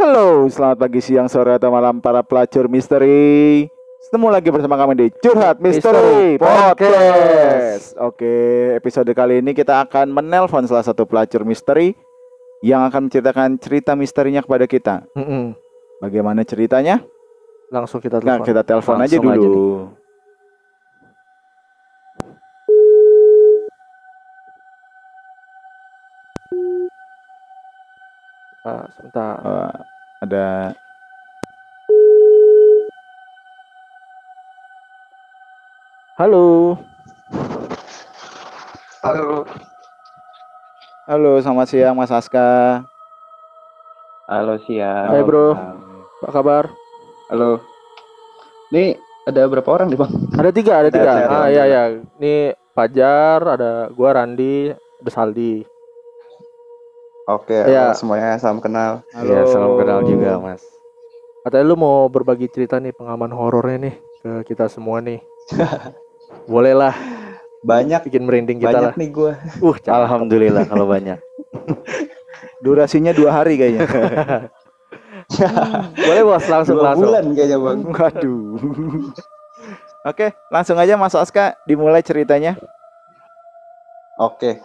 Halo, selamat pagi, siang, sore, atau malam para pelacur misteri. Ketemu lagi bersama kami di Curhat Misteri Misteri Podcast. Oke, episode kali ini kita akan menelpon salah satu pelacur misteri yang akan menceritakan cerita misterinya kepada kita. Bagaimana ceritanya? Langsung kita Nah, telepon. kita telepon aja Langsung aja dulu. Ah, sebentar. Eh, ada Halo. Halo. Halo, selamat siang Mas Aska. Halo siang. Hai, bro. Apa kabar? Halo. Nih ada berapa orang nih bang? Ada tiga, ada Ada tiga. ah iya tiga. ya. Ini Fajar, ada gua Randi, ada Saldi. Oke. Halo semuanya salam kenal. Halo. Iya, salam kenal juga, Mas. Katanya lu mau berbagi cerita nih pengalaman horornya nih ke kita semua nih. Boleh lah, Banyak bikin merinding kita lah. banyak nih gue. Uh, cakep. Alhamdulillah kalau banyak. Durasinya dua hari kayaknya. Boleh bos, langsung Dua langsung. bulan kayaknya bang. Waduh. Oke, langsung aja Mas Aska dimulai ceritanya. Oke.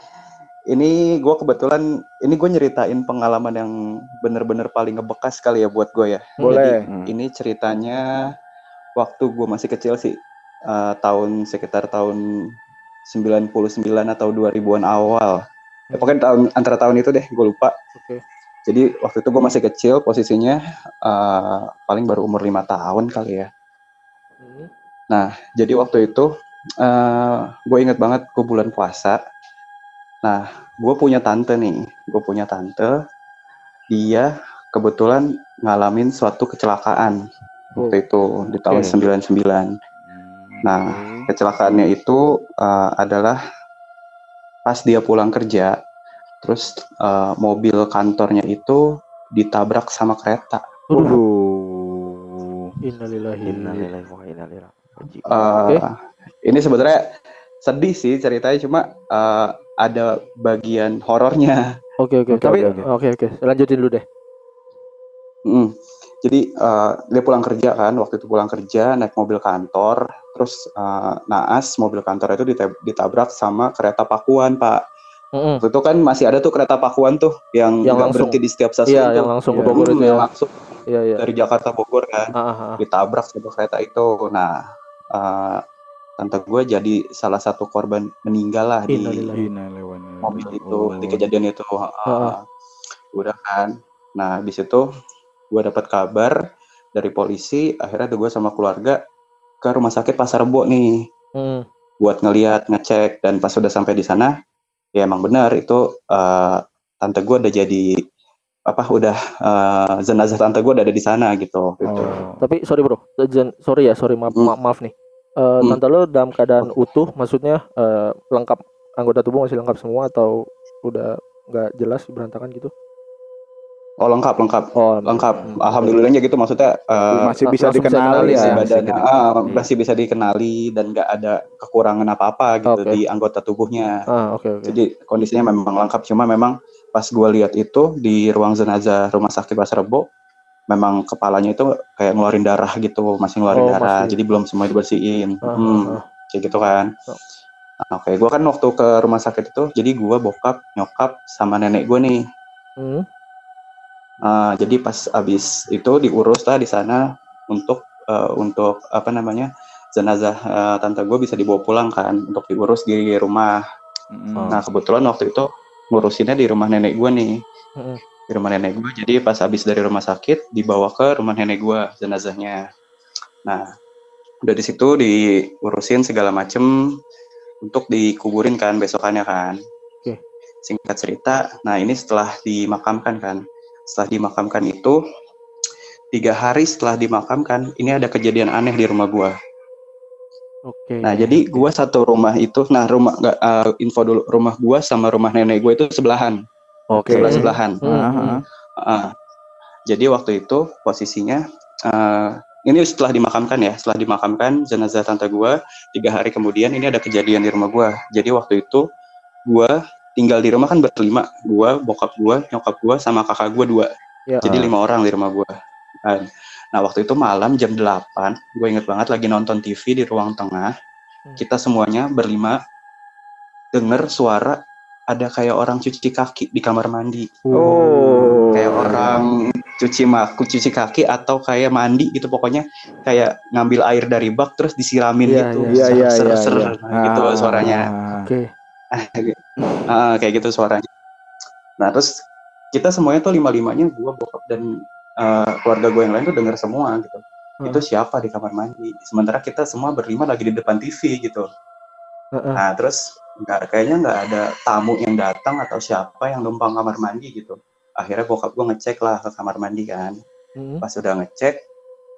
Ini gue kebetulan ini gue nyeritain pengalaman yang bener-bener paling ngebekas kali ya buat gue ya. Boleh. Hmm. Ini ceritanya waktu gue masih kecil sih. eh, tahun sekitar tahun 99 atau 2000-an awal. Ya, pokoknya tahun antara tahun itu deh, gue lupa. Oke. Jadi waktu itu gue masih kecil, posisinya eh, paling baru umur lima tahun kali ya. Hmm. Jadi waktu itu gue inget banget gue bulan puasa. Nah, gue punya tante nih, gue punya tante. Dia kebetulan ngalamin suatu kecelakaan Oh, waktu itu di tahun Oke. 99. Nah, kecelakaannya itu eh, adalah pas dia pulang kerja, terus eh, mobil kantornya itu ditabrak sama kereta. Waduh. Innalillahi. Innalillahi wa inna ilaihi raji'un. Oke. Ini sebenarnya sedih sih ceritanya, cuma eh, ada bagian horornya. Oke oke. Oke, Tapi oke, oke oke. Lanjutin dulu deh. Mm. Jadi eh, dia pulang kerja kan, waktu itu pulang kerja naik mobil kantor, terus eh, naas mobil kantor itu dita- ditabrak sama kereta pakuan pak. Mm-mm. Waktu itu kan masih ada tuh kereta pakuan tuh yang, Yang langsung. berhenti di setiap stasiun Iya, tuh. yang langsung ke Iya. Bogor Hmm, itu yang ya. langsung Iya iya. dari Jakarta Bogor kan, Ah, ah, ah. ditabrak sama kereta itu. Nah, eh, tante gue jadi salah satu korban meninggal lah di mobil itu Oh. di kejadian itu Heeh. udah kan nah habis itu gue dapat kabar dari polisi akhirnya tuh gue sama keluarga ke rumah sakit Pasar Rebo nih Hmm. buat ngeliat ngecek dan pas udah sampai di sana ya emang benar itu eh, tante gue udah jadi apa udah eh, jenazah tante gue udah ada di sana gitu gitu Oh. Tapi sorry bro, Jen- sorry ya, sorry maaf Hmm. ma- maaf nih. Eh, Hmm. Tante lo dalam keadaan utuh, maksudnya eh, lengkap anggota tubuh masih lengkap semua atau udah nggak jelas berantakan gitu? oh lengkap lengkap Oh lengkap Hmm. alhamdulillahnya gitu maksudnya eh, masih bisa dikenali kenali ya. ya, badannya bisa ah, dikenali. masih bisa dikenali dan nggak ada kekurangan apa-apa gitu Oke. di anggota tubuhnya. Ah oke oke. Jadi kondisinya memang lengkap cuma memang pas gua lihat itu di ruang jenazah rumah sakit Pasar Rebo memang kepalanya itu kayak ngeluarin darah gitu, masih ngeluarin Oh, darah. masih. Jadi belum semua dibersihin. Ah, Hmm, ah. kayak gitu kan. Nah, Oke, gua kan waktu ke rumah sakit itu, jadi gua bokap, nyokap, sama nenek gue nih. Hmm. Ah, jadi pas abis itu diurus lah di sana untuk eh, untuk apa namanya jenazah eh, tante gue bisa dibawa pulang kan untuk diurus di rumah. Mm. Nah kebetulan waktu itu ngurusinnya di rumah nenek gue nih, Mm-mm. Di rumah nenek gue. Jadi pas abis dari rumah sakit dibawa ke rumah nenek gue jenazahnya. Nah udah di situ diurusin segala macem untuk dikuburin kan besokannya kan. Oke. Singkat cerita, nah ini setelah dimakamkan kan, setelah dimakamkan itu tiga hari setelah dimakamkan ini ada kejadian aneh di rumah gua. Oke. Nah jadi gua satu rumah itu, nah rumah eh, info dulu rumah gua sama rumah nenek gue itu sebelahan, Oke. sebelah sebelahan. Hmm, Ah, hmm. ah. Ah. Jadi waktu itu posisinya eh, ini setelah dimakamkan ya, setelah dimakamkan jenazah tante gua tiga hari kemudian ini ada kejadian di rumah gua. Jadi waktu itu gua tinggal di rumah kan berlima, gua, bokap gua, nyokap gua, sama kakak gua dua. Ya. Jadi lima orang di rumah gue. Nah waktu itu malam jam 8, gue inget banget lagi nonton TV di ruang tengah. Hmm. Kita semuanya berlima denger suara ada kayak orang cuci kaki di kamar mandi. Oh. Kayak orang cuci maku cuci kaki atau kayak mandi gitu pokoknya kayak ngambil air dari bak terus disiramin Iya, gitu. Iya iya iya. iya. gitu Ah. suaranya. Oke. Ah, kayak gitu suaranya. Nah terus kita semuanya tuh lima limanya gue bokap dan eh, keluarga gue yang lain tuh denger semua gitu. Hmm. Itu siapa di kamar mandi? Sementara kita semua berlima lagi di depan TV gitu. Heeh. Nah terus nggak kayaknya nggak ada tamu yang datang atau siapa yang numpang kamar mandi gitu. Akhirnya bokap gue ngecek lah ke kamar mandi kan. Mm. Pas udah ngecek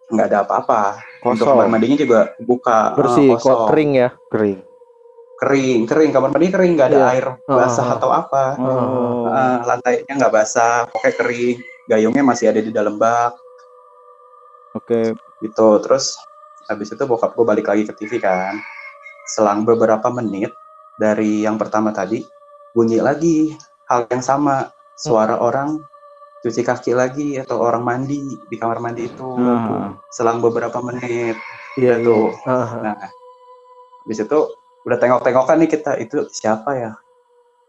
nggak ada apa-apa. Untuk Kosong. kamar mandinya juga buka Bersih, eh, kok kosong. kering ya. Kering. kering kering kamar mandi kering nggak ada Iya. air basah ah. atau apa. Oh. Ah, lantainya nggak basah, pokoknya kering, gayungnya masih ada di dalam bak, Oke. gitu. Terus habis itu bokap gue balik lagi ke TV kan. Selang beberapa menit dari yang pertama tadi, bunyi lagi hal yang sama, suara orang cuci kaki lagi atau orang mandi di kamar mandi itu. Ah. Selang beberapa menit, Iya gitu. iya. Ah, ah. Nah, habis itu udah tengok-tengokan nih kita itu siapa ya?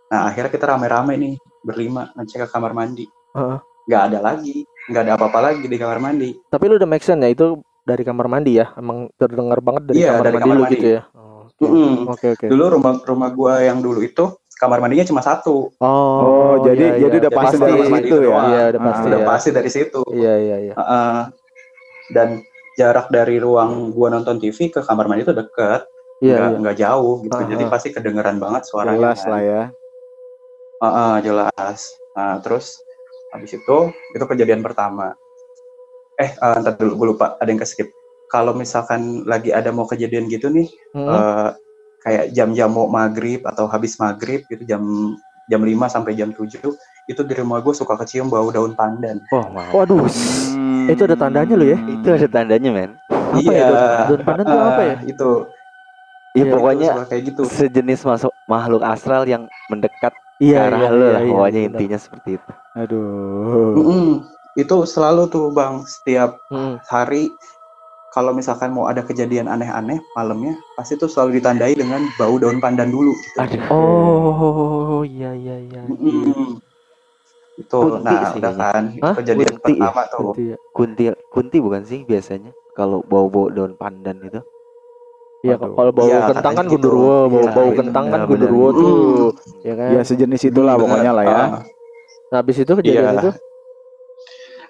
Nah akhirnya kita rame-rame nih berlima ngecek ke kamar mandi. Heeh. Nggak ada lagi, nggak ada apa-apa lagi di kamar mandi. Tapi lu udah make sense ya itu dari kamar mandi ya. Emang terdengar banget dari Iya, kamar dari mandi kamar lu mandi. gitu ya. Oh, Oke Mm-mm. oke. oke. Dulu rumah rumah gua yang dulu itu kamar mandinya cuma satu. Oh, Oh, jadi- jadi udah Jadi pasti kamar dari situ itu ya? doang. Iya, udah Ah. pasti Udah ya. pasti dari situ. Iya iya iya. Heeh. dan jarak dari ruang gua nonton TV ke kamar mandi itu deket, Iya nggak iya. nggak jauh gitu. Ah, Jadi pasti kedengeran banget suaranya. Jelas kan. lah ya. Heeh, jelas. Nah, terus habis itu itu kejadian pertama. Eh, eh, ntar dulu gue lupa, ada yang ke-skip. Kalau misalkan lagi ada mau kejadian gitu nih, Hmm. eh, kayak jam-jam mau maghrib atau habis maghrib gitu jam jam 5 sampai jam 7 itu di rumah gue suka kecium bau daun pandan. Oh, mantap. Waduh. Hmm. Itu ada tandanya lo ya? Itu ada tandanya, men. Apa ya? Daun, daun pandan tuh apa ya? Eh, Itu. Ya, Iya, pokoknya suka kayak gitu. sejenis masuk makhluk astral yang mendekat ke Iya arah iya lu iya. lah. iya, Pokoknya benar. intinya seperti itu. Aduh. Mm-mm. Itu selalu tuh Bang setiap Hmm. hari kalau misalkan mau ada kejadian aneh-aneh malamnya pasti tuh selalu ditandai dengan bau daun pandan dulu gitu. Aduh. Oh iya iya iya. Mm-mm. Itu Kunti nah sih udah kan Hah? kejadian Kunti ya? pertama tuh. Gitu ya. Kunti kunti bukan sih biasanya kalau bau-bau daun pandan itu? Iya kalau bau Iya, kentang kan gitu. gundurwo, bau Iya, bau iya, kentang kan gundurwo tuh. Ya kan? Ya sejenis itulah Bener. pokoknya lah ya. Ah, Nah, habis itu kejadian Iya. itu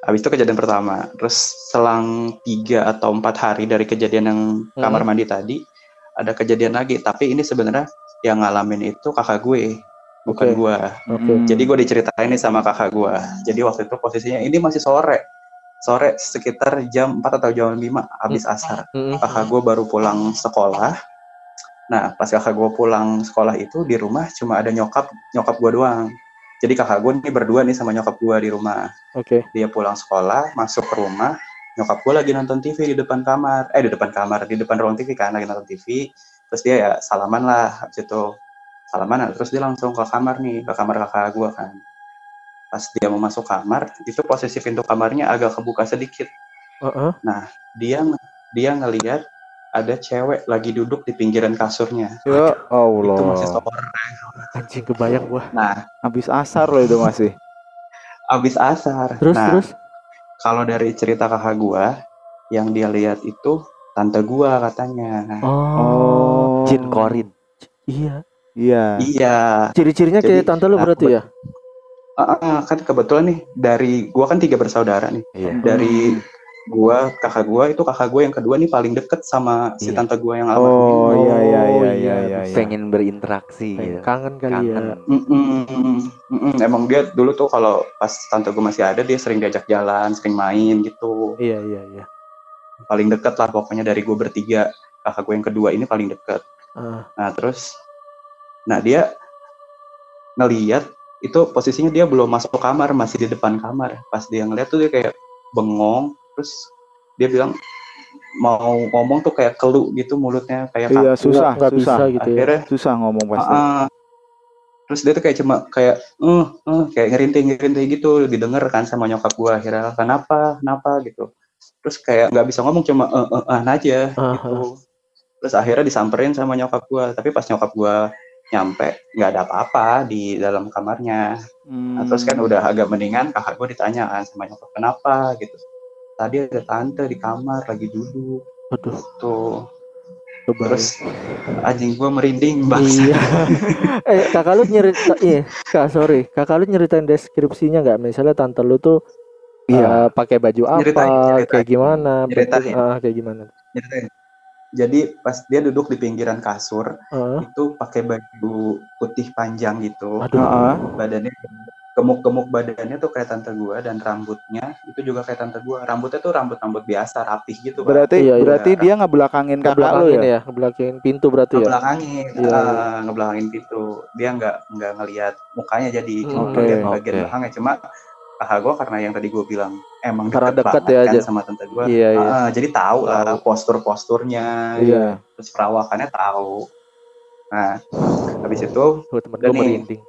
habis itu kejadian pertama. Terus selang tiga atau empat hari dari kejadian yang kamar Hmm. mandi tadi ada kejadian lagi. Tapi ini sebenarnya yang ngalamin itu kakak gue, bukan Oke. gua. Oke. Hmm. Jadi gue diceritain nih sama kakak gue. Jadi waktu itu posisinya ini masih sore. Sore sekitar jam 4 atau jam 5 habis asar. Mm-mm. Kakak gue baru pulang sekolah. Nah, pas kakak gue pulang sekolah itu di rumah cuma ada nyokap nyokap gue doang. Jadi kakak gue nih berdua nih sama nyokap gue di rumah. Oke. Dia pulang sekolah, masuk ke rumah, nyokap gue lagi nonton TV di depan kamar. Eh di depan kamar, di depan ruang TV kan lagi nonton TV. Terus dia ya salaman lah habis itu salaman terus dia langsung ke kamar nih ke kamar kakak gue kan pas dia mau masuk kamar itu posisi pintu kamarnya agak kebuka sedikit Heeh. dia dia ngelihat ada cewek lagi duduk di pinggiran kasurnya Ya itu masih Allah. sore Anjing kebayang gua. nah Habis asar loh itu masih. abis asar Terus nah terus kalau dari cerita kakak gua yang dia lihat itu tante gua katanya Oh. Jin korin. Iya. Iya. iya Ciri-cirinya kayak tante lu nah, berarti ya? Ah, kan kebetulan nih dari gua kan tiga bersaudara nih Iya. dari gua kakak gua itu kakak gua yang kedua nih paling deket sama si Iya. tante gua yang Oh almarhum iya iya Oh, iya iya. iya iya. iya. Pengen berinteraksi Pengen gitu. kangen kali ya. Kangen. Mm-mm, mm-mm. emang dia dulu tuh kalau pas tante gua masih ada dia sering diajak jalan sering main gitu Iya iya iya. paling deket lah pokoknya dari gua bertiga kakak gua yang kedua ini paling deket Ah. nah terus nah dia ngeliat itu posisinya dia belum masuk kamar masih di depan kamar pas dia ngeliat tuh dia kayak bengong terus dia bilang mau ngomong tuh kayak kelu gitu mulutnya kayak Iya kaku. susah. nggak susah. bisa gitu ya. akhirnya Susah ngomong pasti. ah, terus dia tuh kayak cuma kayak eh eh kayak ngerintih ngerintih gitu didengar kan sama nyokap gue akhirnya kenapa? Kenapa? gitu. Terus kayak nggak bisa ngomong cuma eh eh eh aja Ah, gitu. Terus akhirnya disamperin sama nyokap gue tapi pas nyokap gue nyampe nggak ada apa-apa di dalam kamarnya. Nah, terus kan udah agak mendingan kakak gue ditanya kan sama nyokap kenapa? gitu tadi ada tante di kamar lagi duduk Aduh, tuh kebayang. terus anjing gue merinding bangsa Iya. eh kakak lu nyerita, iya kak sorry, kakak lu nyeritain deskripsinya nggak? Misalnya tante lu tuh Iya. eh, pakai baju apa, Nyeritain, nyeritain. kayak gimana, Nyeritain. bentuk- ah, kayak gimana? Nyeritain. jadi pas dia duduk di pinggiran kasur Ah, itu pakai baju putih panjang gitu aduh, Heeh. badannya gemuk-gemuk badannya tuh kayak tante gua dan rambutnya itu juga kayak tante gua rambutnya tuh rambut-rambut biasa rapih gitu Pak. Berarti Iya, iya. berarti dia ngebelakangin kakak lu ngebelakangin ya? ya, ngebelakangin pintu berarti ya. ngebelakangin Iya, ah, ngebelakangin pintu dia nggak nggak ngelihat mukanya jadi cuma Hmm. ngeliat bagian belakangnya cuma kakak gua karena yang tadi gua bilang emang Karena deket, deket banget ya, kan aja. sama tante gua Iya, iya. Ah, jadi tahu lah postur-posturnya Iya. terus perawakannya tahu nah habis itu Tuh, temen gue nih. merinding.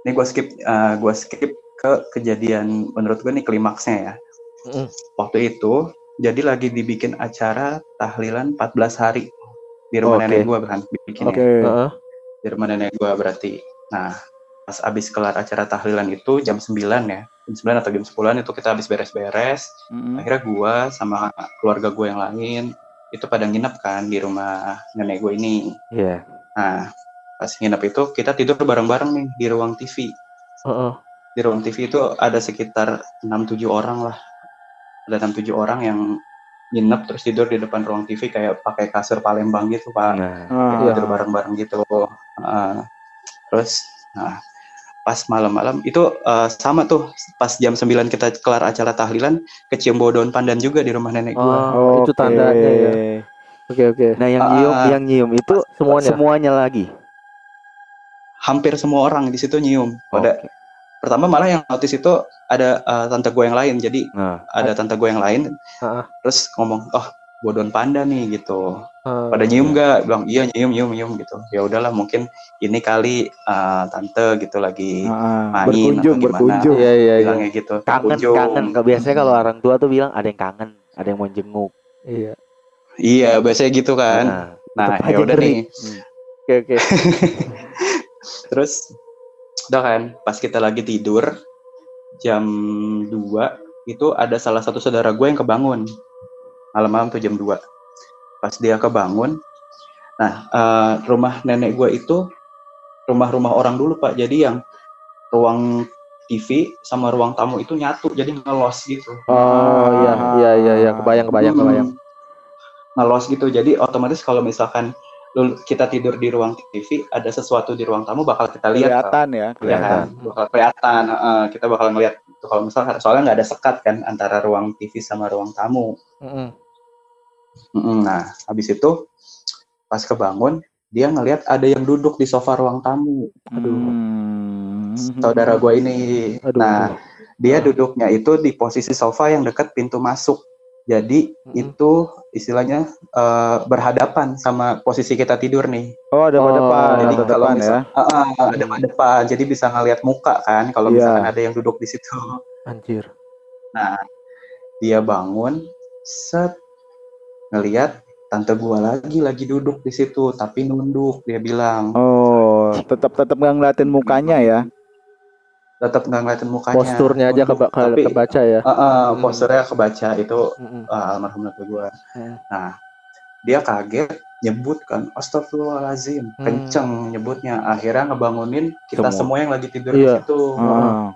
Ini gue skip eh, gua skip ke kejadian menurut gue nih klimaksnya ya Mm. waktu itu jadi lagi dibikin acara tahlilan 14 hari di rumah Oke. nenek gue kan bikinnya Oke. Heeh. di rumah nenek gue berarti nah pas abis kelar acara tahlilan itu jam 9 ya jam 9 atau jam 10 itu kita habis beres-beres Mm-mm. akhirnya gue sama keluarga gue yang lain itu pada nginep kan di rumah nenek gue ini Iya. nah pas nginep itu kita tidur bareng-bareng nih di ruang TV Heeh. di ruang TV itu ada sekitar 6-7 orang lah ada 6-7 orang yang nginep terus tidur di depan ruang TV kayak pakai kasur Palembang gitu pak Nah, Ah. Iya. tidur bareng-bareng gitu Heeh. terus nah pas malam-malam itu eh, sama tuh pas jam 9 kita kelar acara tahlilan kecium bau daun pandan juga di rumah nenek gua Oh, itu Oke. tandanya ya. Oke, oke. nah yang Ah, nyium, ah. yang nyium itu Semuanya. semuanya lagi. Hampir semua orang di situ nyium pada Oke. pertama malah yang notice itu ada eh, tante gue yang lain jadi Nah, ada tante gue yang lain Ah. terus ngomong oh bau daun pandan nih gitu Ah, pada nyium nggak bilang iya nyium nyium nyium gitu ya udahlah mungkin ini kali uh, tante gitu lagi Ah, main berkunjung, atau gimana. berkunjung. Iya, iya, iya. bilangnya gitu kangen, berkunjung. kangen. Biasanya kalau orang tua tuh bilang ada yang kangen, ada yang mau jenguk. Iya. iya biasanya gitu kan Nah, nah ya udah nih Oke, oke. terus udah kan pas kita lagi tidur jam 2 itu ada salah satu saudara gue yang kebangun malam-malam tuh jam 2 pas dia kebangun nah eh, rumah nenek gue itu rumah-rumah orang dulu pak jadi yang ruang TV sama ruang tamu itu nyatu jadi ngelos gitu Oh, iya, iya, iya, iya. Kebayang, kebayang, Hmm. kebayang. ngelos gitu jadi otomatis kalau misalkan lu- kita tidur di ruang TV ada sesuatu di ruang tamu bakal kita lihat. Kelihatan ya, ya kelihatan. kan bakal kelihatan eh, kita bakal ngeliat tuh kalau misalkan soalnya nggak ada sekat kan antara ruang TV sama ruang tamu. Mm-mm. nah habis itu pas kebangun dia ngelihat ada yang duduk di sofa ruang tamu Aduh. Hmm. saudara gue ini Aduh. nah dia duduknya itu di posisi sofa yang dekat pintu masuk jadi Mm-mm. itu istilahnya eh, berhadapan sama posisi kita tidur nih Oh, ada Oh, depan, jadi ada kalau depan ya. misal, Ah, ah, ada pada depan, jadi bisa ngelihat muka kan kalau Iya. misalkan ada yang duduk di situ. Anjir. Nah, dia bangun, set, ngelihat tante gua lagi lagi duduk di situ, tapi nunduk. Dia bilang, Oh, tetap tetap nggak ngeliatin mukanya ya. Tetap nggak ngeliatin mukanya. Posturnya aja keba- ke- tapi, kebaca ya. Ah, Hmm. posturnya kebaca itu Mm-mm. ah, almarhum tante gua. Hmm. Nah, dia kaget nyebut kan, astagfirullahalazim, Hmm. kenceng nyebutnya. Akhirnya ngebangunin kita Semua. semua, yang lagi tidur Iya. di situ. Oh.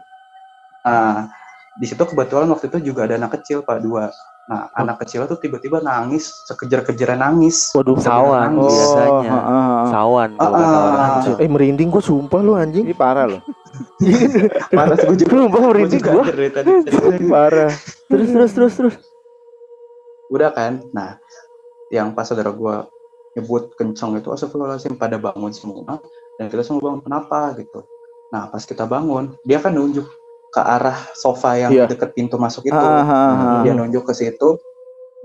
Nah, di situ kebetulan waktu itu juga ada anak kecil pak dua. Nah, Oh. anak kecil tuh tiba-tiba nangis, sekejar-kejaran nangis. Waduh, Sawan Oh, biasanya. ah, ah, ah. Sawan Ah, ah. Anjir. Eh merinding gua sumpah lu anjing. Ini parah loh. Mana gue juga, Sumpah gua merinding tadi. Parah. Terus terus terus terus. Udah kan? Nah, yang pas saudara gua nyebut kenceng itu astagfirullahaladzim pada bangun semua dan kita semua bangun kenapa gitu. Nah, pas kita bangun, dia kan nunjuk ke arah sofa yang Iya. deket pintu masuk itu. Ah, ah, ah, Dia nunjuk ke situ.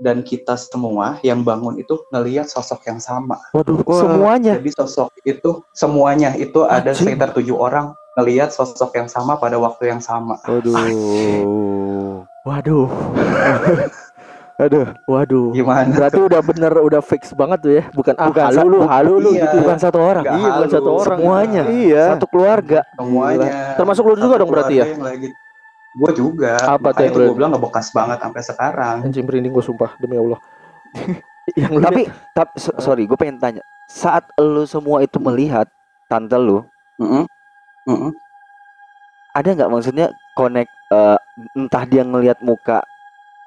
dan kita semua yang bangun itu ngelihat sosok yang sama. Waduh, Wah. semuanya. Jadi sosok itu semuanya itu ada sekitar tujuh orang ngelihat sosok yang sama pada waktu yang sama. Waduh. Waduh, Aduh. waduh. Gimana? Berarti udah bener udah fix banget tuh ya. Bukan ah Bukan halu lu, halu lu iya. gitu. Bukan satu orang. Iya, bukan halu, satu orang. Semuanya. Iya. Satu keluarga. Semuanya. Termasuk lu juga dong berarti ya? lagi. Gue juga. Apa tuh yang gue bilang ngebekas banget sampai sekarang. Anjing merinding gue sumpah demi Allah. yang Tapi, tapi so- sorry, gue pengen tanya. Saat lu semua itu melihat tante lu, Mm-mm. Mm-mm. ada nggak maksudnya connect eh, entah dia ngelihat muka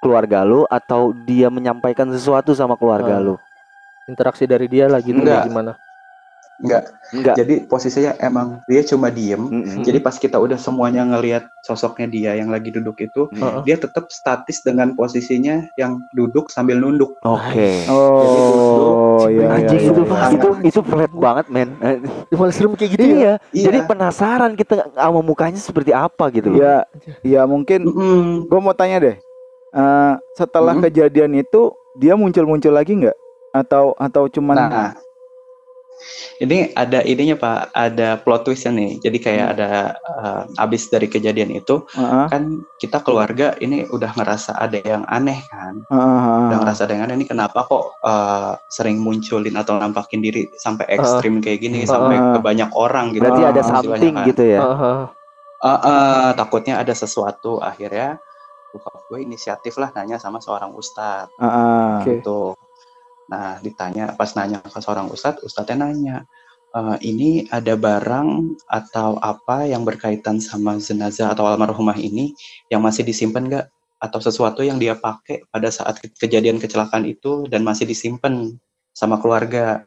keluarga lu atau dia menyampaikan sesuatu sama keluarga Ah. lu? interaksi dari dia lah gitu Enggak. gimana? Enggak. Enggak. Jadi posisinya emang dia cuma diem. Mm-mm. Jadi pas kita udah semuanya ngelihat sosoknya dia yang lagi duduk itu, Heeh. dia tetap statis dengan posisinya yang duduk sambil nunduk. Oke. Oh, iya, iya, Anjing iya, itu iya. itu itu flat banget men. Malah serem kayak gitu ya. Iya. Iya. Jadi penasaran kita sama mukanya seperti apa gitu. loh. Ya, ya mungkin Mm-mm. gue mau tanya deh. Eh, setelah Hmm. kejadian itu dia muncul-muncul lagi nggak? Atau atau cuman Nah, ini ada ininya Pak, ada plot twistnya nih. Jadi kayak Hmm. ada eh, abis dari kejadian itu, Heeh, kan kita keluarga ini udah ngerasa ada yang aneh kan. heeh. Udah ngerasa ada yang aneh ini kenapa kok eh, sering munculin atau nampakin diri sampai ekstrim kayak gini, sampai Uh-uh. ke banyak orang gitu. Berarti ada Ah, istilahnya something kan. gitu ya. Heeh. Eh, eh, takutnya ada sesuatu akhirnya gue inisiatif lah nanya sama seorang ustadz Heeh. Oke. gitu. Nah ditanya pas nanya ke seorang ustadz, ustadznya nanya "Eh, ini ada barang atau apa yang berkaitan sama jenazah atau almarhumah ini yang masih disimpan nggak? Atau sesuatu yang dia pakai pada saat ke- kejadian kecelakaan itu dan masih disimpan sama keluarga?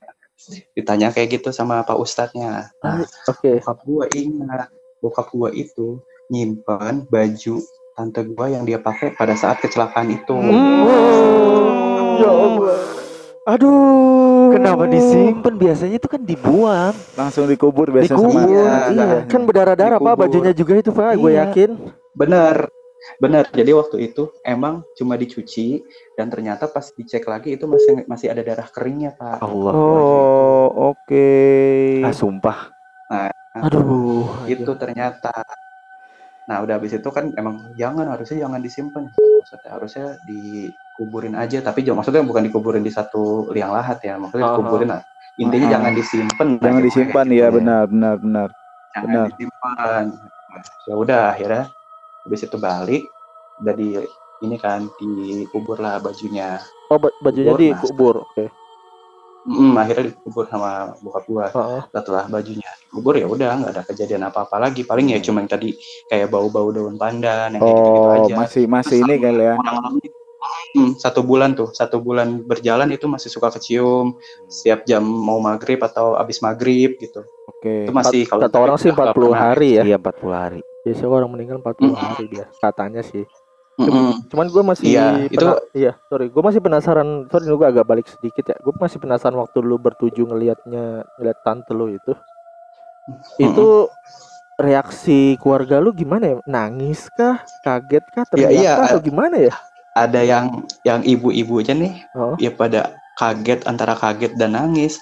Ditanya kayak gitu sama pak ustadznya. Nah, Oke. bokap gua ingat bokap gua itu nyimpan baju tante gua yang dia pakai pada saat kecelakaan itu. Hmm. Ya Allah. Aduh. Kenapa disimpan? Biasanya itu kan dibuang. Langsung dikubur biasanya Dikubur, sama Iya, iya. Kan berdarah-darah Pak bajunya juga itu Pak, gue Iya. yakin. Bener, bener. Jadi waktu itu emang cuma dicuci dan ternyata pas dicek lagi itu masih masih ada darah keringnya pak. Allah. Oh, oke. Ah, sumpah. Aduh. Itu ternyata. Nah udah habis itu kan emang jangan harusnya jangan disimpan. Maksudnya harusnya dikuburin aja. Tapi jangan- maksudnya bukan dikuburin di satu liang lahat ya. Maksudnya Aha. dikuburin lah. Intinya Aha. jangan disimpan. Jangan aja, disimpan kayak ya, gitu. benar, benar, benar. Jangan benar. disimpan. Ya udah akhirnya habis itu balik. Udah di ini kan dikubur lah bajunya. Oh, ba- bajunya Kubur, nah. dikubur. Oke. Mm, akhirnya dikubur sama bokap gua. Heeh. Setelah bajunya dikubur ya udah nggak ada kejadian apa-apa lagi. Paling ya cuma yang tadi kayak bau-bau daun pandan yang kayak gitu Oh, aja. masih masih ini kali ya. Hmm, satu bulan tuh, satu bulan berjalan itu masih suka kecium setiap jam mau maghrib atau abis maghrib gitu. Oke. Itu masih kalau Kata orang sih nggak 40 pernah. hari ya. Iya 40 hari. Biasanya orang meninggal 40 Mm. hari dia. Katanya sih. Mm-mm. Cuman gue masih Iya, itu- iya, sorry, gue masih penasaran. Sorry, gue agak balik sedikit ya. Gue masih penasaran waktu lu bertuju ngelihatnya, ngeliat tante lu itu. Itu reaksi keluarga lu gimana ya? Nangis kah? Kaget kah? Iya, Teriak iya, kah? Atau gimana ya? Ada yang yang ibu-ibu aja nih, Oh, ya pada kaget antara kaget dan nangis.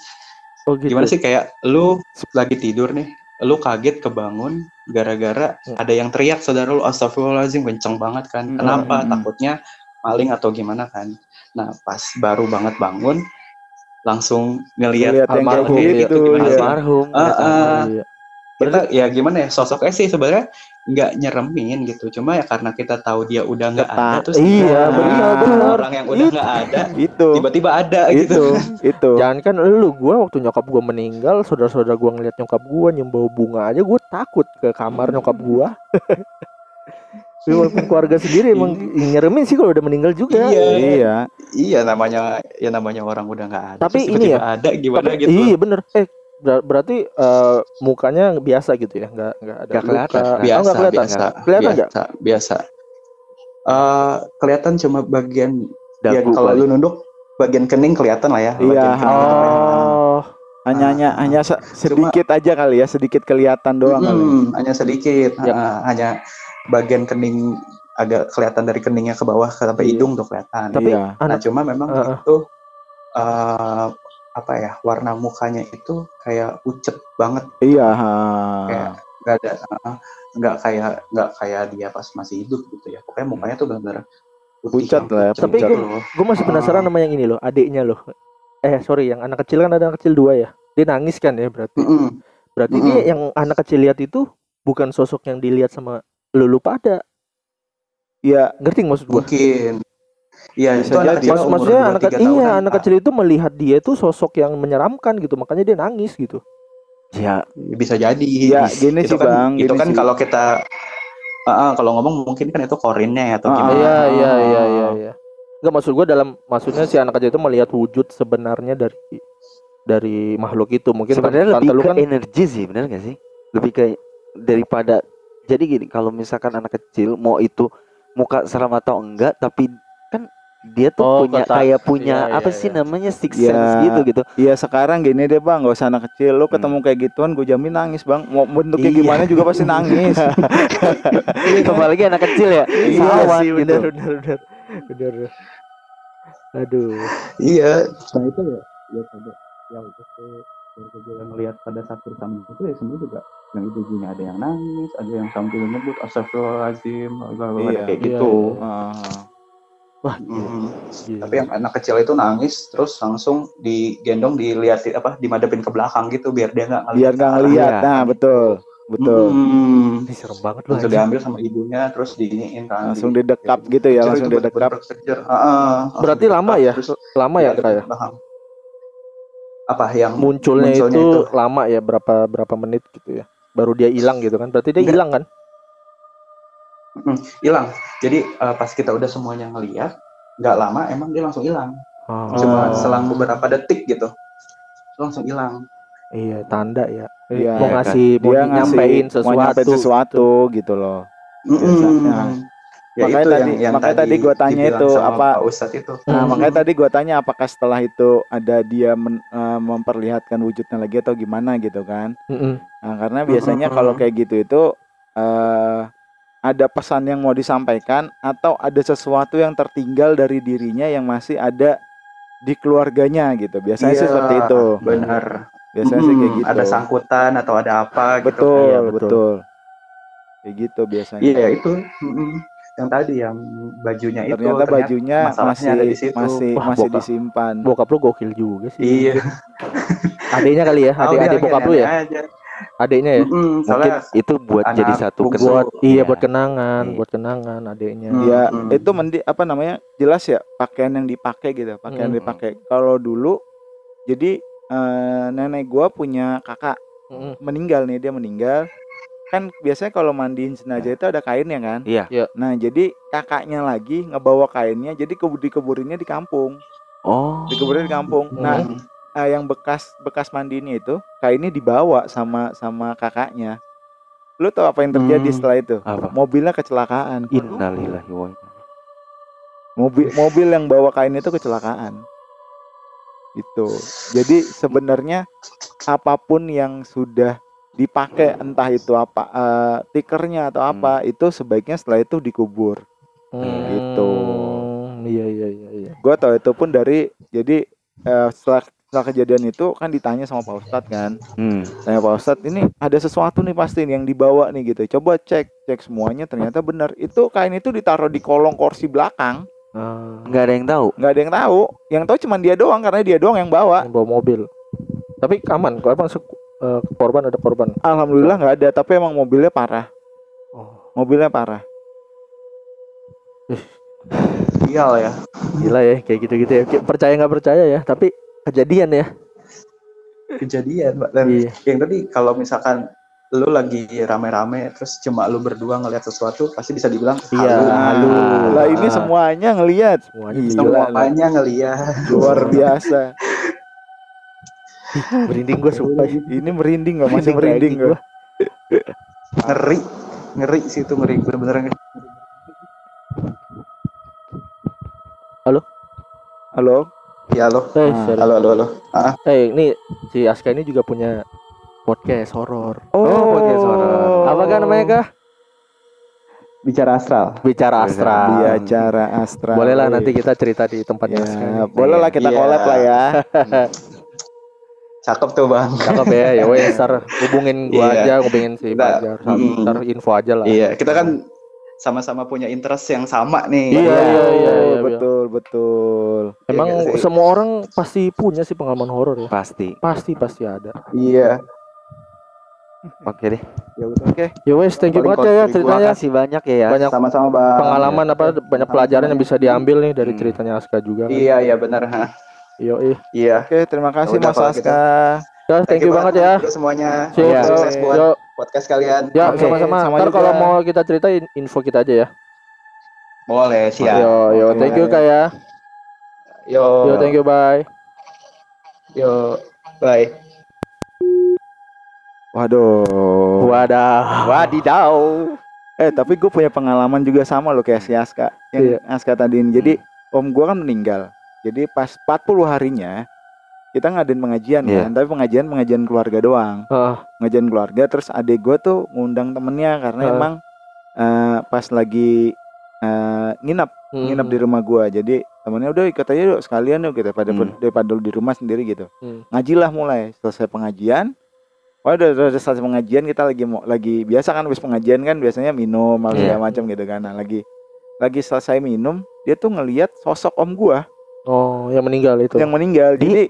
oh gitu. Gimana sih kayak lu lagi tidur nih, lu kaget kebangun gara-gara Hmm. ada yang teriak saudara lu astagfirullahaladzim kenceng banget kan. Kenapa? Hmm. Takutnya maling atau gimana kan. Nah, pas baru banget bangun langsung ngelihat almarhum, iya. gitu Gimana ya. sih? Almarhum. Ah, ah. Iya. kita ya gimana ya sosoknya sih sebenarnya nggak nyeremin gitu cuma ya karena kita tahu dia udah nggak ada terus Iya, kita- benar, benar. orang yang udah nggak ada Itu. tiba-tiba ada Itu, gitu itu. Jangan kan lu gua waktu nyokap gua meninggal, saudara-saudara gua ngeliat nyokap gua nyembau bunga aja gua takut ke kamar nyokap gua. Tapi walaupun keluarga sendiri emang nyeremin sih kalau udah meninggal juga. Iya. Iya. iya namanya ya namanya orang udah nggak ada Tapi terus ini tiba-tiba ada gimana Tapi- gitu Iya bener. Eh ber- berarti eh, mukanya biasa gitu ya, nggak nggak ada Nggak kelihatan. luka. biasa oh, nggak kelihatan. biasa Kelihatan nggak? biasa biasa Eh, kelihatan cuma bagian ya Dagu kalau kali. lu nunduk bagian kening kelihatan lah ya Iya. Oh, Hanya hanya hanya se- sedikit aja kali ya, sedikit kelihatan doang kali. Mm, hanya sedikit Yap. Ah, hanya bagian kening agak kelihatan dari keningnya ke bawah sampai Iya. hidung tuh kelihatan. Tapi Iya. Nah, anak cuma memang Heeh. itu eh, apa ya warna mukanya itu kayak pucet banget Iya. kayak nggak ada nggak kayak nggak kayak dia pas masih hidup gitu ya pokoknya mukanya tuh benar-benar Pucat lah ya, pucat Tapi gitu gua- loh. gue masih penasaran sama yang ini loh, adiknya loh. Eh sorry, yang anak kecil kan ada anak kecil dua ya. Dia nangis kan ya berarti. Mm-mm. Berarti Mm-mm. dia yang anak kecil lihat itu bukan sosok yang dilihat sama lulu pada. Iya. Ngerti nggak maksud gua? mungkin Iya, itu anak kecil umur maksudnya anak tiga iya anak kecil itu melihat dia itu sosok yang menyeramkan gitu, makanya dia nangis gitu. Ya, bisa jadi Ya, gini itu sih, kan, Bang, itu gini kan sih. kalau kita ah, kalau ngomong mungkin kan itu korinnya ya atau Ah, gimana Iya iya iya iya iya. Enggak maksud gua dalam maksudnya si anak kecil itu melihat wujud sebenarnya dari dari makhluk itu. Mungkin sebenarnya tante lebih lu ke kan energi sih, benar nggak sih? Lebih ke daripada jadi gini, kalau misalkan anak kecil mau itu muka seram atau enggak, tapi kan dia tuh Oh, punya kata- kayak punya iya, apa iya, sih iya. namanya six Iya. sense gitu gitu. Iya sekarang gini deh bang, gak usah anak kecil. Lu ketemu kayak gituan, gue jamin nangis bang. Mau bentuknya Iya. gimana juga pasti nangis. Apalagi anak kecil ya, Iya sawan sih, gitu. bener bener bener bener. Aduh. iya nah itu ya ya pada yang itu keluarga gue yang melihat pada saat bersama itu ya semua juga yang ibu-ibunya ada yang nangis ada yang sambil nyebut astagfirullahaladzim Iya. kayak Iya, gitu Ah, Wah, Mm. gila. tapi yang anak kecil itu nangis terus langsung digendong dilihat apa dimadepin ke belakang gitu biar dia nggak ngeliat biar nggak ngeliat. Iya. Nah betul, betul. Mm. Ini serem banget loh. langsung diambil sama ibunya terus diiniin kan Langsung didekap gitu ya, langsung didekap. Berarti lama ya? Terus Lama ya kayak belakang. Apa yang munculnya, munculnya itu, itu. lama ya berapa berapa menit gitu ya. Baru dia hilang gitu kan. Berarti dia hilang kan? hilang jadi eh, pas kita udah semuanya ngeliat nggak lama emang dia langsung hilang Oh. cuma selang beberapa detik gitu langsung hilang Iya, tanda ya. Iya, mau kan. ngasih mau Dia nyampein ngasih, sesuatu. mau nyampein sesuatu gitu loh. Biasanya. Ya Makanya itu tadi- yang, yang makanya tadi gua tanya itu, apa- Pak Ustadz itu Nah, Hmm. makanya tadi gua tanya apakah setelah itu ada dia men- eh, memperlihatkan wujudnya lagi atau gimana gitu kan? Nah, karena biasanya kalau kayak gitu itu eh ada pesan yang mau disampaikan atau ada sesuatu yang tertinggal dari dirinya yang masih ada di keluarganya gitu. Biasanya sih Iya, seperti itu. benar Biasanya sih kayak Mm, gitu. ada sangkutan atau ada apa gitu Betul, Iya, betul. betul. Kayak gitu biasanya. iya itu mm-mm. Yang tadi yang bajunya itu Ternyata bajunya masalahnya masih ada di situ. masih Wah, masih bokap. disimpan. Bokap lu gokil juga sih. iya Adiknya kali ya, adik adik bokap lu ya, Aja. adiknya ya. Mm-mm, Mungkin soalnya itu buat jadi satu. Buat iya Iya. buat kenangan, Iya. buat kenangan adiknya. Hmm. Ya, itu mendi apa namanya? Jelas ya pakaian yang dipakai gitu, pakaian Mm. dipakai. Kalau dulu jadi eh, nenek gua punya kakak Mm-mm. meninggal nih, dia meninggal. Kan biasanya kalau mandiin jenazah itu ada kainnya kan? Iya. Nah, jadi kakaknya lagi ngebawa kainnya, jadi kebur dikuburinnya di kampung. Oh. Dikuburin di kampung. Nah, Mm. eh, yang bekas bekas mandinya itu kainnya dibawa sama sama kakaknya. Lu tahu apa yang terjadi Hmm. setelah itu? Apa? Mobilnya kecelakaan. Innalillahi wa inna Mobil mobil yang bawa kain itu kecelakaan. Itu. Jadi sebenarnya apa pun yang sudah dipakai entah itu apa eh, tikernya atau apa itu sebaiknya setelah itu dikubur. Hmm, Gitu. Iya iya iya iya. Gua tahu itu pun dari jadi eh, setelah setelah kejadian itu kan ditanya sama Pak Ustadz kan. Hmm. Tanya Pak Ustadz ini ada sesuatu nih pasti nih yang dibawa nih gitu. Coba cek cek semuanya ternyata benar. Itu kain itu ditaruh di kolong kursi belakang. Ah, Nggak ada yang tahu. nggak ada yang tahu. Yang tahu cuma dia doang karena dia doang yang bawa. yang bawa mobil. Tapi aman, kalau emang eh, korban ada korban. Alhamdulillah nggak ada, tapi emang mobilnya parah. Oh, Mobilnya parah. Sial ya gila ya kayak gitu-gitu ya. Kayak Percaya nggak percaya ya, tapi kejadian ya. kejadian Pak. dan Iya. yang tadi kalau misalkan lu lagi rame-rame terus cuma lu berdua ngeliat sesuatu pasti bisa dibilang Iya, halu. halu. Lah ini semuanya ngelihat. Semuanya gila. semuanya ngeliat Luar biasa. Merinding gue sumpah. Ini merinding nggak masih Merinding merinding lagi gua. ngeri ngeri sih itu ngeri bener-bener ngeri. Halo. ya lo Eh, Ah, halo halo halo ah, Eh, ini si Aska ini juga punya podcast horor. Oh, podcast horor. Apa kan namanya kah? bicara astral. bicara astral. Dia cara astral. Boleh lah nanti kita cerita di tempatnya Ya, Aska. boleh lah kita Iya. collab lah ya. Cakep tuh bang. Cakep ya, ya wes ntar hubungin gua Iya. aja, hubungin si Kita- Fajar, Mm. ntar info aja lah. Iya, kita kan sama-sama punya interest yang sama nih. Iya, iya, iya, iya. betul, betul. Emang Iya semua orang pasti punya sih pengalaman horor ya. Pasti. Pasti pasti ada. Iya. Oke deh. Ya udah. Oke. Ya wes, thank you banget ya Terima ceritanya. kasih banyak ya. Banyak Sama-sama bang. pengalaman apa banyak pelajaran yang bisa diambil nih dari Hmm. ceritanya Aska juga. Kan. Iya, iya benar. ha. Yo, eh. Iya. Oke, terima kasih udah Mas kalau gitu. Aska. Ya, thank you banget ya. semuanya. Yo, Sukses buat yo, podcast kalian. ya sama-sama. sama Ntar kalau mau kita ceritain info kita aja ya. Boleh, siap. Yo, yo, thank you kak ya. Yo. Yo, thank you, bye. Yo. Bye. Waduh. Wadah. Wadidaw. Eh, tapi gue punya pengalaman juga sama loh kayak si Aska. Yang Iya. Aska tadi. Jadi om gue kan meninggal. Jadi pas 40 harinya kita ngadain pengajian Iya. kan, tapi pengajian pengajian keluarga doang. Ah, Pengajian keluarga terus adik gue tuh ngundang temennya karena Ah. emang eh, pas lagi eh, nginap hmm. nginap di rumah gua jadi temennya udah ikut aja yuk sekalian yuk gitu daripada Hmm. daripada lu di rumah sendiri gitu Hmm. ngajilah mulai selesai pengajian Wah udah, udah, udah selesai pengajian kita lagi mau lagi biasa kan habis pengajian kan biasanya minum segala macam gitu kan nah lagi lagi selesai minum dia tuh ngelihat sosok om gua Oh, yang meninggal itu. yang meninggal Di- jadi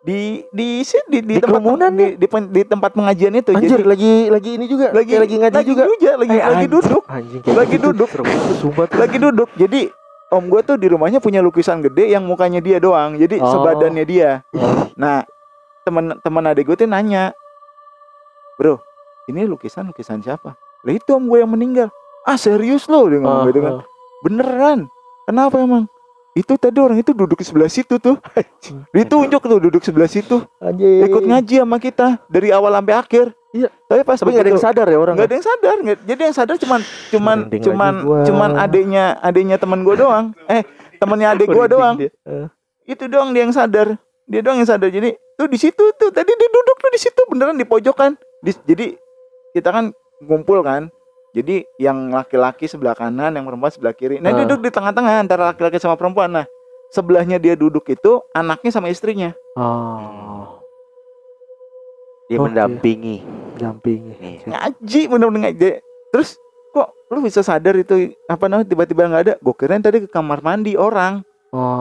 di di di, di, Di tempat kerumunan di, di, pen- di tempat pengajian itu Anjir, jadi lagi lagi ini juga. lagi Kayak lagi ngaji lagi juga. juga, lagi Eh, lagi duduk Anjing Lagi gitu. duduk. Sumpah lagi duduk jadi om gue tuh di rumahnya punya lukisan gede yang mukanya dia doang jadi Oh. sebadannya dia Oh. nah teman teman adik gue tuh nanya bro ini lukisan lukisan siapa lah itu om gue yang meninggal ah serius lo dia ngomong Ah, gitu kan ah. beneran kenapa emang itu tadi orang itu duduk di sebelah situ tuh. Ditunjuk tuh duduk sebelah situ. Anjing. ikut ngaji sama kita dari awal sampai akhir. Iya. tapi pas Tapi nggak ada yang sadar ya orang. nggak ada yang sadar. Jadi yang sadar cuman cuman Merinding cuman cuman adiknya adiknya teman gue doang. Eh temennya adik gue doang. Eh. itu doang dia yang sadar. Dia doang yang sadar. Jadi tuh di situ tuh. Tadi dia duduk tuh di situ. Beneran di pojokan. Di- jadi kita kan ngumpul kan jadi yang laki-laki sebelah kanan yang perempuan sebelah kiri nah Ah. duduk di tengah-tengah antara laki-laki sama perempuan nah sebelahnya dia duduk itu anaknya sama istrinya Oh, Dia Oke. mendampingi. dampingi. Nih. ngaji bener-bener ngaji terus kok lu bisa sadar itu apa namanya tiba-tiba nggak ada gue kirain tadi ke kamar mandi orang Oh,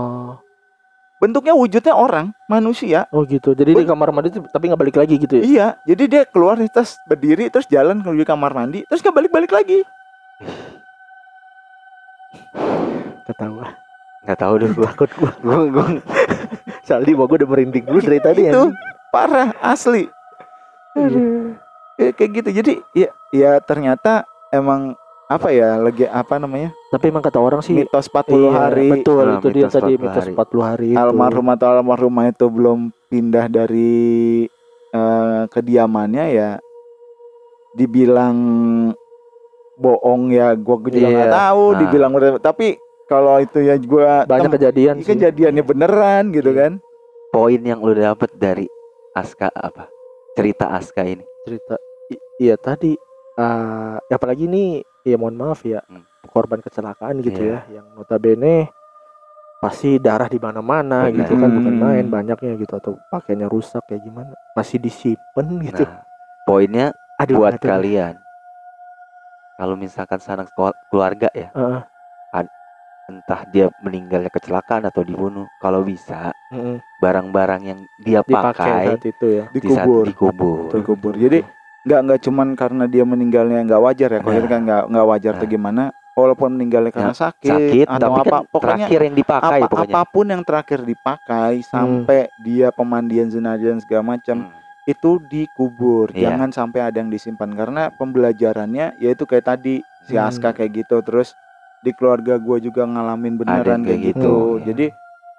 bentuknya wujudnya orang manusia oh gitu. Jadi di kamar mandi tuh- tapi nggak balik lagi gitu ya? iya jadi dia keluar nih, terus berdiri terus jalan menuju kamar mandi terus nggak balik-balik lagi Ketawa. Nggak tahu deh gua. Takut gua. Gua gua Saldi gua udah merinding dulu dari tadi ya. itu parah asli Kayak- kayak gitu jadi ya ya ternyata emang apa ya lagi apa namanya Tapi emang kata orang sih mitos 40 iya, hari Betul, Nah, itu dia tadi 40 mitos hari. 40 hari itu. almarhum atau almarhumah itu belum pindah dari eh, kediamannya ya dibilang bohong ya gua juga nggak Iya. tahu Nah. dibilang tapi kalau itu ya gua banyak kejadian ini sih. kejadiannya beneran gitu kan poin yang lu dapet dari Aska apa? Cerita Aska ini. cerita I- iya tadi eh apalagi ini ya mohon maaf ya Hmm. korban kecelakaan gitu Iya. ya yang notabene pasti darah di mana-mana gitu kan bukan Hmm. main banyaknya gitu atau pakainya rusak kayak gimana masih disimpan gitu Nah, poinnya aduh buat aduh. kalian. Kalau misalkan sanak kelu- keluarga ya, Heeh, entah dia meninggalnya kecelakaan atau dibunuh, kalau bisa heeh. barang-barang yang dia dipakai pakai saat itu ya di saat dikubur dikubur. dikubur jadi nggak nggak cuman karena dia meninggalnya nggak wajar ya kalau Nah. itu kan nggak nggak wajar tuh Nah. gimana walaupun meninggalnya karena sakit, Sakit, atau tapi apa kan pokoknya terakhir yang dipakai apa, pokoknya. apa pun yang terakhir dipakai sampai dia pemandian jenazah dan segala macam Hmm. itu dikubur Iya. jangan sampai ada yang disimpan karena pembelajarannya yaitu kayak tadi si Hmm. Aska kayak gitu terus di keluarga gue juga ngalamin beneran kayak gitu gitu. jadi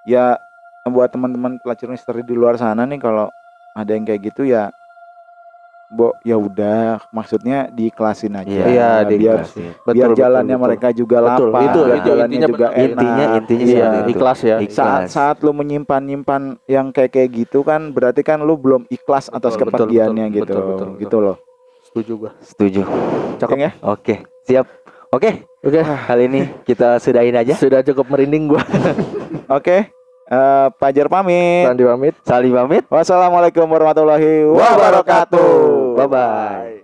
ya buat teman-teman pelacur misteri di luar sana nih kalau ada yang kayak gitu ya Bo, ya udah maksudnya diiklasin aja Iya, Iya, biar diiklasin. Betul, biar betul, jalannya betul. mereka juga Betul, lapang itu- biar itu jalannya intinya juga betul. enak Intinya intinya Iya, ikhlas ya Ikhlas. saat saat lu menyimpan nyimpan yang kayak kayak gitu kan berarti kan lu belum ikhlas atas Betul, betul, kepergiannya betul, gitu betul, betul, betul. gitu loh setuju gua Setuju. cakep ya Oke, siap. Oke, Oke, kali ini kita sudahin aja. sudah cukup merinding gua. Oke. Eh, Pajar pamit. Randi pamit. Salim pamit. Wassalamualaikum warahmatullahi wabarakatuh. Bye bye.